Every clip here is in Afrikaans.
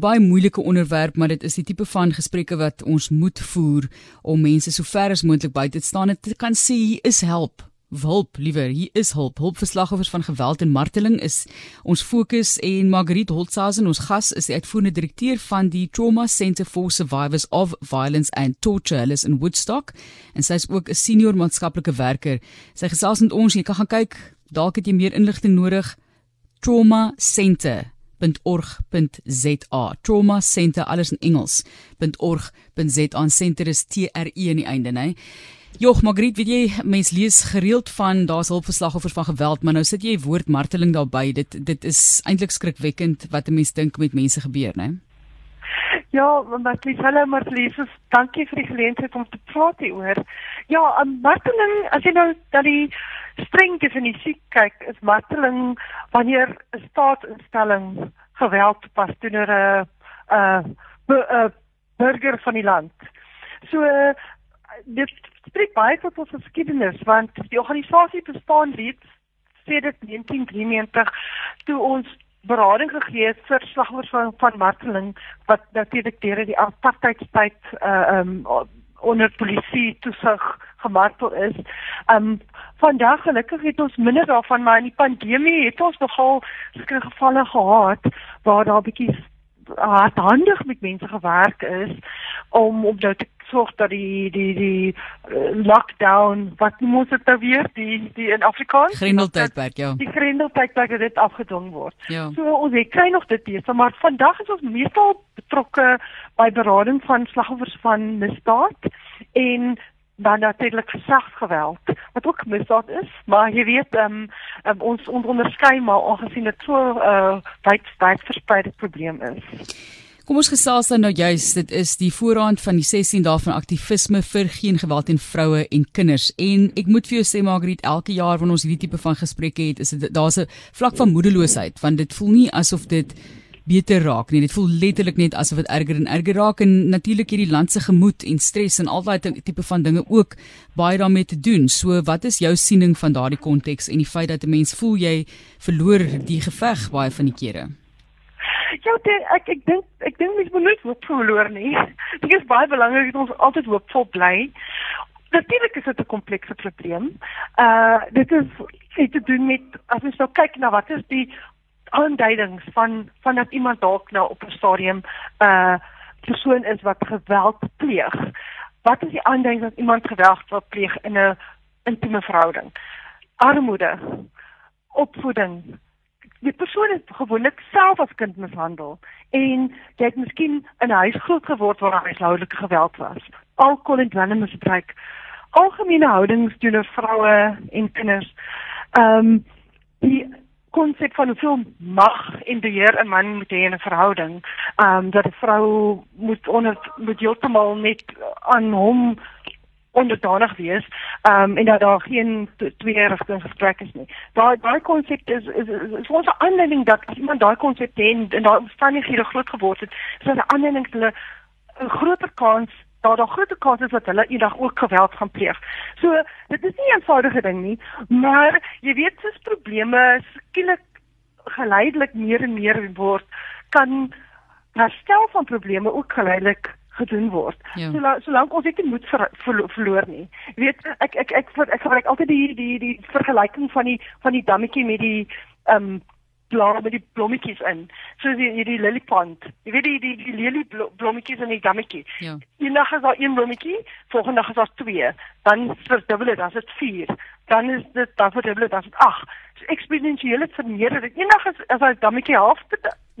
baie moeilike onderwerp, maar dit is die tipe van gesprekke wat ons moet voer om mense so ver as moontlik buite te staan en te kan sê hier is help. Hulp, liewer, hier is hulp. Hulp vir slagoffers van geweld en marteling is ons fokus en Margriet Holtzazen, ons gas, is die uitvoerende direkteur van die Trauma Centre for Survivors of Violence and Torture is in Woodstock en sy is ook 'n senior maatskaplike werker. Sy gesels met ons, jy kan gaan kyk, dalk het jy meer inligting nodig. Trauma Centre .org.za trauma center alles in Engels .org.za center is T R E aan die einde nê Jog Magriet weet jy mens lees gereeld van daar's hulpverslagoffers van geweld maar nou sit jy woord marteling daarby dit dit is eintlik skrikwekkend wat 'n mens dink met mense gebeur nê Ja, maar dis hallo Marlies, dankie vir die geleentheid om te praat hieroor. Ja, marteling, as jy nou dat die streng definisie kyk, is marteling wanneer 'n staatsinstelling geweld toepas teenoor 'n 'n 'n burger van die land. So dit spreek baie tot ons geskiedenis want die organisasie bestaan reeds sedert 1993 toe ons berading gegee het vir slagoffers van van marteling wat natuurlik deur die apartheidstyd uh um onder polisie toesig gemartel is. Um vandag gelukkig het ons minder daarvan maar in die pandemie het ons nogal sekere gevalle gehad waar daar bietjie hardhandig met mense gewerk is om om nou te sorg dat die die die uh, lockdown wat moet dit nou weer die die in Afrikaans Grendeltydperk ja die Grendeltydperk dit afgedwing word. Ja. So ons het kry nog dit hier, maar vandag is ons meestal betrokke by berading van slagoffers van misdaad en dan natuurlik gesagsgeweld wat ook misdaad is maar jy weet um, um, ons onderskei maar aangesien dit so 'n uh, wyd wyd verspreide probleem is. Kom ons gesels dan nou juist dit is die voorraad van die 16 dae van aktivisme vir geen geweld teen vroue en kinders. En ek moet vir jou sê Margriet elke jaar wanneer ons hierdie tipe van gesprekke het is dit daar's 'n vlak van moedeloosheid want dit voel nie asof dit beter raak nie. Dit voel letterlik net asof dit erger en erger raak en natuurlik hierdie land se gemoed en stres en al daai tipe van dinge ook baie daarmee te doen. So wat is jou siening van daardie konteks en die feit dat 'n mens voel jy verloor die geveg baie van die kere? Ja, dit, ek ek dink ek dink mens moet nooit hoop verloor nie. Dit is baie belangrik dat ons altyd hoopvol bly. Natuurlik is dit 'n komplekse probleem. Uh dit is het te doen met as ons nou kyk na wat is die aanduidings van van dat iemand dalk nou op 'n stadium 'n uh, persoon is wat geweld pleeg. Wat is die aanduiding dat iemand geweld wil pleeg in 'n intieme verhouding? Armoede, opvoeding. Die persoon het gewoonlik self as kind mishandel en jy het miskien in 'n huis groot geword waar daar huishoudelike geweld was. Alkohol en dwelmmisbruik. Algemene houdings teenoor vroue en kinders. Ehm um, die konsep van hoeveel mag en beheer 'n man moet hê in 'n verhouding. Ehm um, dat 'n vrou moet onder moet heeltemal net aan hom onderdanig wees. Um, en dat daar geen twee rigting gesprek is nie. Daai daai konsep is is is ons aanleiding dat iemand daai konsep het en daai omstandighede groot geword het, is 'n aanleiding dat hulle 'n groter kans daar daar groot kans is dat hulle eendag ook geweld gaan pleeg. So dit is nie 'n eenvoudige ding nie, maar jy weet soos probleme skielik geleidelik meer en meer word, kan herstel van probleme ook geleidelik gedoen word. Ja. Solank solank ons dit moet ver, ver, verloor nie. Jy weet ek ek ek, ek gebruik altyd die die die vergelyking van die van die dammetjie met die ehm um, blare met die blommetjies in. So die die, die lilieplant. Jy weet die die die lelie blommetjies in die dammetjie. Ja. Eendag is daar een blommetjie, volgende dag is daar twee, dan verdubbel dit, dan is dit 4. Dan is dit dan verdubbel dit, dan is dit 8. So eksponensieel het vermeerder. Eendag is as hy dammetjie half,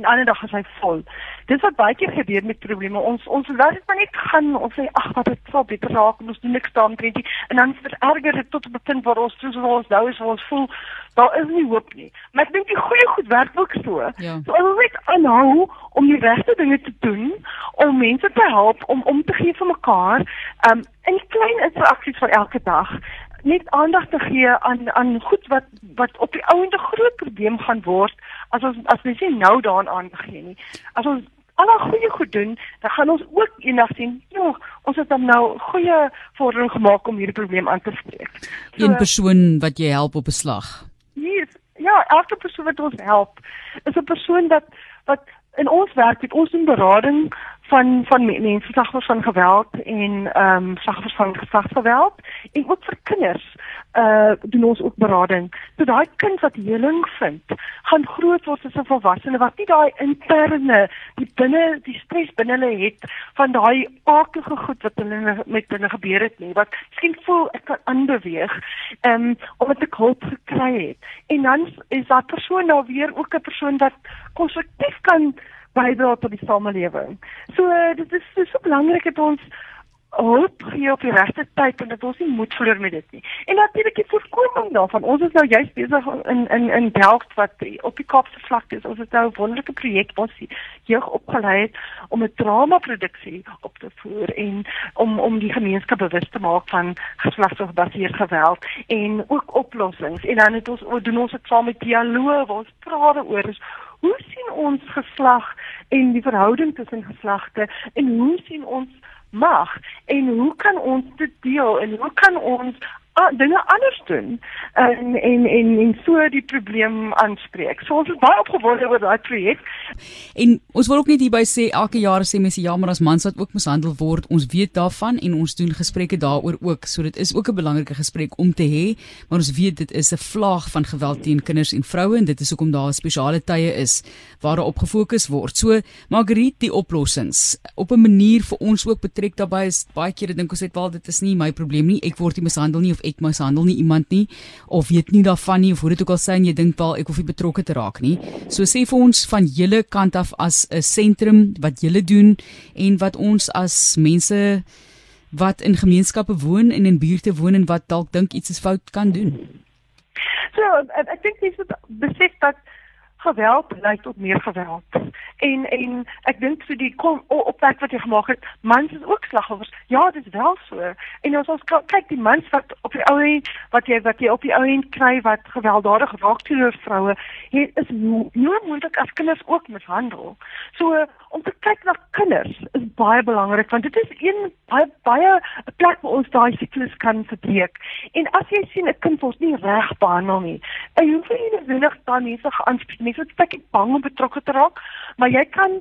'n ander dag is hy vol. Dis wat baie keer gebeur met probleme. Ons ons laat dit maar net gaan. Ons sê ag, wat dit sal beter raak, ons doen niks daarmee nie. En dan vererger dit tot op 'n punt waar ons soos ons nou is, ons voel daar is nie hoop nie. Maar ek dink die goeie goed werk ook so. Ja. So ons moet aanhou om die regte dinge te doen om mense te help om om te gee vir mekaar, um in klein interaksies van elke dag net aandag te gee aan aan goed wat wat op die ouende groot probleem gaan word as ons as mens nie nou daaraan aandag gee nie. As ons al die goeie goed doen, dan gaan ons ook eendag sien, ja, ons het dan nou goeie vordering gemaak om hierdie probleem aan te spreek. So, Een persoon wat jy help op 'n slag. Yes, ja, elke persoon wat ons help, is 'n persoon wat wat in ons werk het ons 'n berading van van mense slagters van geweld en ehm um, slagters van geslagsgeweld en ook vir kinders uh doen ons ook berading. So daai kind wat heling vind, gaan groot word as 'n volwassene wat nie daai interne die binne die stres binne hulle het van daai aardige goed wat hulle met hulle gebeur het nie. Wat miskien voel ek kan aanbeweeg ehm um, omdat ek hulp gekry het. En dan is daai persoon nou weer ook 'n persoon wat konstruktief kan bydra tot die samelewing. So dit is so belangrik dat ons hulp gee op die regte tyd en dat ons nie moed verloor met dit nie. En natuurlik die voorkoming daarvan. Ons is nou juist besig in in in Delft wat op die Kaapse vlakte is. Ons het nou 'n wonderlike projek ons jeug opgelei het om 'n dramaproduksie op te voer en om om die gemeenskap bewus te maak van geslagsgebaseerde geweld en ook oplossings. En dan het ons doen ons dit saam met dialoog waar ons praat oor is hoe sien ons geslag en die verhouding tussen geslagte en hoe sien ons mag en hoe kan ons dit deel en hoe kan ons uh, dinge anders doen en en en en so die probleem aanspreek. So ons is baie opgewonde oor daai projek. En ons wil ook net hierby sê elke jaar sê mense ja, maar as mans wat ook mishandel word, ons weet daarvan en ons doen gesprekke daaroor ook. So dit is ook 'n belangrike gesprek om te hê, maar ons weet dit is 'n vlaag van geweld teen kinders en vroue en dit is hoekom daar spesiale tye is waar daar op gefokus word. So Margriet, die oplossings op 'n manier vir ons ook betrek daarbey is baie kere dink ons net wel dit is nie my probleem nie. Ek word nie mishandel nie of ek mishandel nie iemand nie of weet nie daarvan nie of hoe dit ook al sê en jy dink wel ek hoef nie betrokke te raak nie. So sê vir ons van julle kant af as 'n sentrum wat julle doen en wat ons as mense wat in gemeenskappe woon en in buurte woon en wat dalk dink iets is fout kan doen. So ek dink dis besef dat geweld lei tot meer geweld. En en ek dink so die kom opwek wat jy gemaak het, mans is ook slagoffers. Ja, dit is wel so. En as ons kyk die mans wat op die ou end wat jy wat jy op die ou end kry wat gewelddadig raak teenoor vroue, het is nie moontlik as kinders ook mishandel. So om te kyk na kinders is baie belangrik want dit is een baie baie 'n plek waar ons daai siklus kan verbreek. En as jy sien 'n kind word nie reg behandel nie, jy hoef nie noodwendig dan mense geaanspreek nie. Ek is bang om betrokke te raak, maar jy kan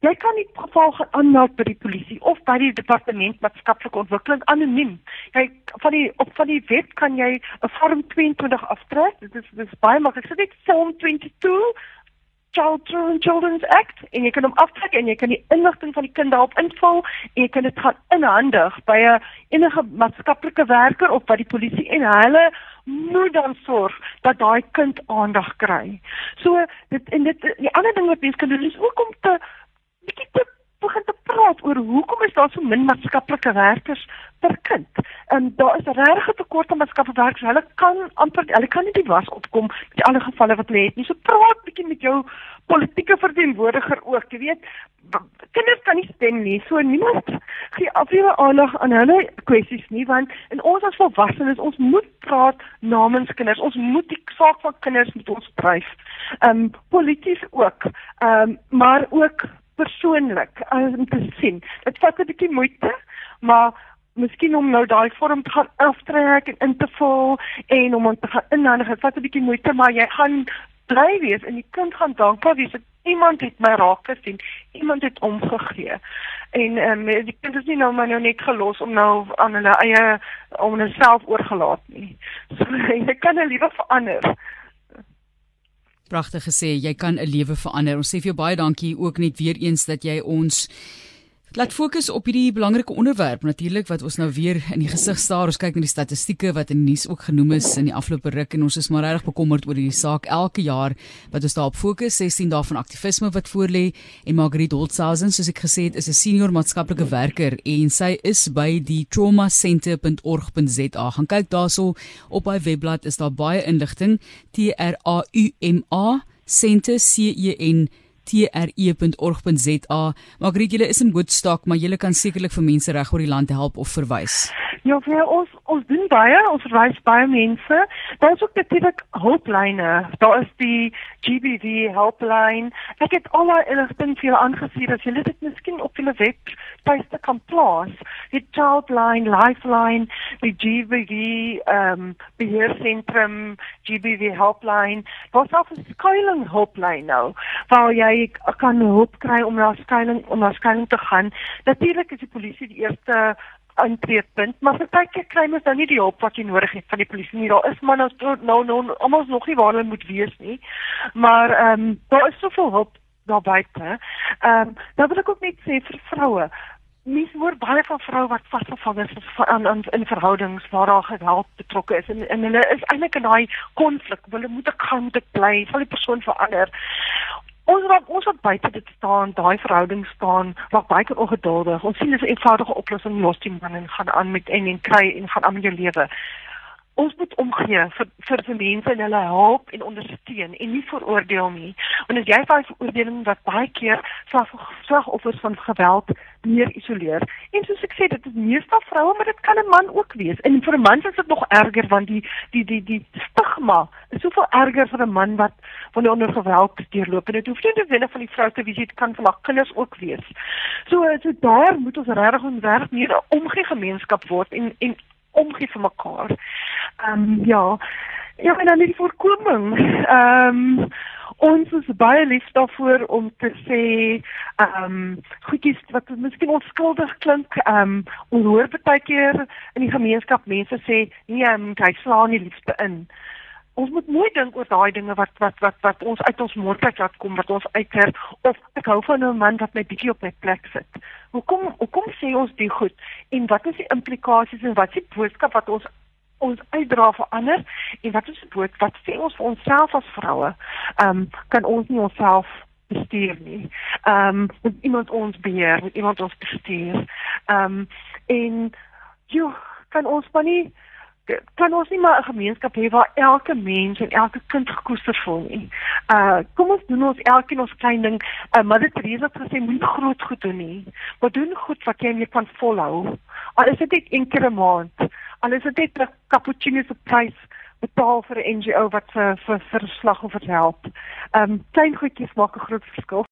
jy kan nie geval aanmeld by die polisie of by die departement maatskaplike ontwikkeling anoniem. Jy van die op van die web kan jy 'n vorm 22 aftrek. Dit is dis baie maklik. Dit is vorm 22 Children Children's Act en jy kan hom aftrek en jy kan die inligting van die kind daarop invul en jy kan dit gaan inhandig by 'n enige maatskaplike werker of by die polisie en hulle moet dan sorg dat daai kind aandag kry. So dit en dit die ander ding wat mense kan doen is ook om te bietjie te begin te praat oor hoekom is daar so min maatskaplike werkers per kind. En daar is regtig 'n tekort aan maatskaplike werkers. Hulle kan amper hulle kan nie die was opkom met alle gevalle wat hulle het nie. So praat bietjie met jou politieke verteenwoordiger ook. Jy weet, kinders kan nie stem nie. So niemand gee afweer aandag aan hulle kwessies nie want in ons as volwassenes ons moet praat namens kinders. Ons moet die saak van kinders met ons dryf. Ehm um, polities ook. Ehm um, maar ook persoonlik om te sien. Dit vat 'n bietjie moeite, maar miskien om nou daai vorm te gaan aftrek en in te vul en om om te gaan inhandig. Dit vat 'n bietjie moeite, maar jy gaan bly wees en die kind gaan dankbaar wees dat iemand het my raak gesien, iemand het omgegee. En ehm um, die kind is nie nou maar nou net gelos om nou aan hulle eie om hulle self oorgelaat nie. So jy kan 'n lewe verander. Pragtig gesê, jy kan 'n lewe verander. Ons sê vir jou baie dankie ook net weer eens dat jy ons Laat fokus op hierdie belangrike onderwerp natuurlik wat ons nou weer in die gesig staar. Ons kyk na die statistieke wat in die nuus ook genoem is in die afgelope ruk en ons is maar regtig bekommerd oor hierdie saak elke jaar wat ons daarop fokus. 16 dae van aktivisme wat voorlê en Margriet Holtzhausen soos ek gesê het is 'n senior maatskaplike werker en sy is by die traumacenter.org.za. Gaan kyk daarso op haar webblad is daar baie inligting T R A U M A Center C E N tre.org.za. Margriet, julle is in Woodstock, maar julle kan sekerlik vir mense reg oor die land help of verwys. Ja, vir ons ons doen baie, ons verwys baie mense. Daar is ook natuurlik hulplyne. Daar is die GBV helpline. Ek het al daai inligting vir julle aangestuur as julle dit miskien op julle web tuiste kan plaas. Die Childline, Lifeline, die GBV ehm um, beheersentrum, GBV helpline, wat selfs 'n skuiling hulplyn nou waar jy kan hulp kry om na skuiling om na skuiling te gaan. Natuurlik is die polisie die eerste aantreepunt, maar partykeer kry mens nou nie die hulp wat jy nodig het van die polisie nie. Daar is maar nou nou nou almal nog nie waar hulle moet wees nie. Maar ehm um, daar is soveel hulp daar buite. Ehm um, dan wil ek ook net sê vir vroue Mens hoor baie van vroue wat vasgevang is aan in, in verhoudings waar daar geweld betrokke is en en hulle is eintlik in daai konflik. Hulle moet ek gaan moet ek bly, sal die persoon verander. Ons wat ons wat buite dit staan, daai verhouding staan, raak baie ongeduldig. Ons sien dis 'n eenvoudige oplossing, los die man en gaan aan met en en kry en gaan aan met jou lewe ons moet omgee vir vir vir mense en hulle help en ondersteun en nie veroordeel nie. Want as jy daai veroordeling wat baie keer slagoffers van geweld meer isoleer. En soos ek sê, dit is meestal vroue, maar dit kan 'n man ook wees. En vir 'n man is dit nog erger want die die die die stigma is soveel erger vir 'n man wat die onder geweld deurloop. En dit hoef nie te wees van die vrou te wees, dit kan van haar kinders ook wees. So so daar moet ons regtig ons werk meer 'n omgee gemeenskap word en en omgee vir mekaar. Ehm um, ja. Ja, en dan die voorkoming. Ehm um, ons is baie lief daarvoor om te sê ehm um, goedjies wat miskien onskuldig klink. Ehm um, ons hoor baie keer in die gemeenskap mense sê nee, um, hy slaan nie liefste in. Ons moet mooi dink oor daai dinge wat wat wat wat ons uit ons mond laat kom wat ons uitker of ek hou van 'n man wat my bietjie op my plek sit. Hoekom hoekom sê ons dit goed en wat is die implikasies en wat is die boodskap wat ons ons uitdra vir ander en wat is dit wat sê ons vir onsself as vroue ehm um, kan ons nie onsself bestuur nie. Ehm um, moet iemand ons beheer, moet iemand ons bestuur. Ehm um, en jy kan ons maar nie kan ons nie maar 'n gemeenskap hê waar elke mens en elke kind gekoester voel nie. Uh kom ons doen ons elkeen ons klein ding. Uh Mother Teresa het gesê moet groot goed doen nie. Maar doen goed wat jy kan volhou. Al is dit net een keer 'n maand. Al is dit net 'n cappuccino se prys betaal vir 'n NGO wat vir vir vir slagoffers help. Um klein goedjies maak 'n groot verskil.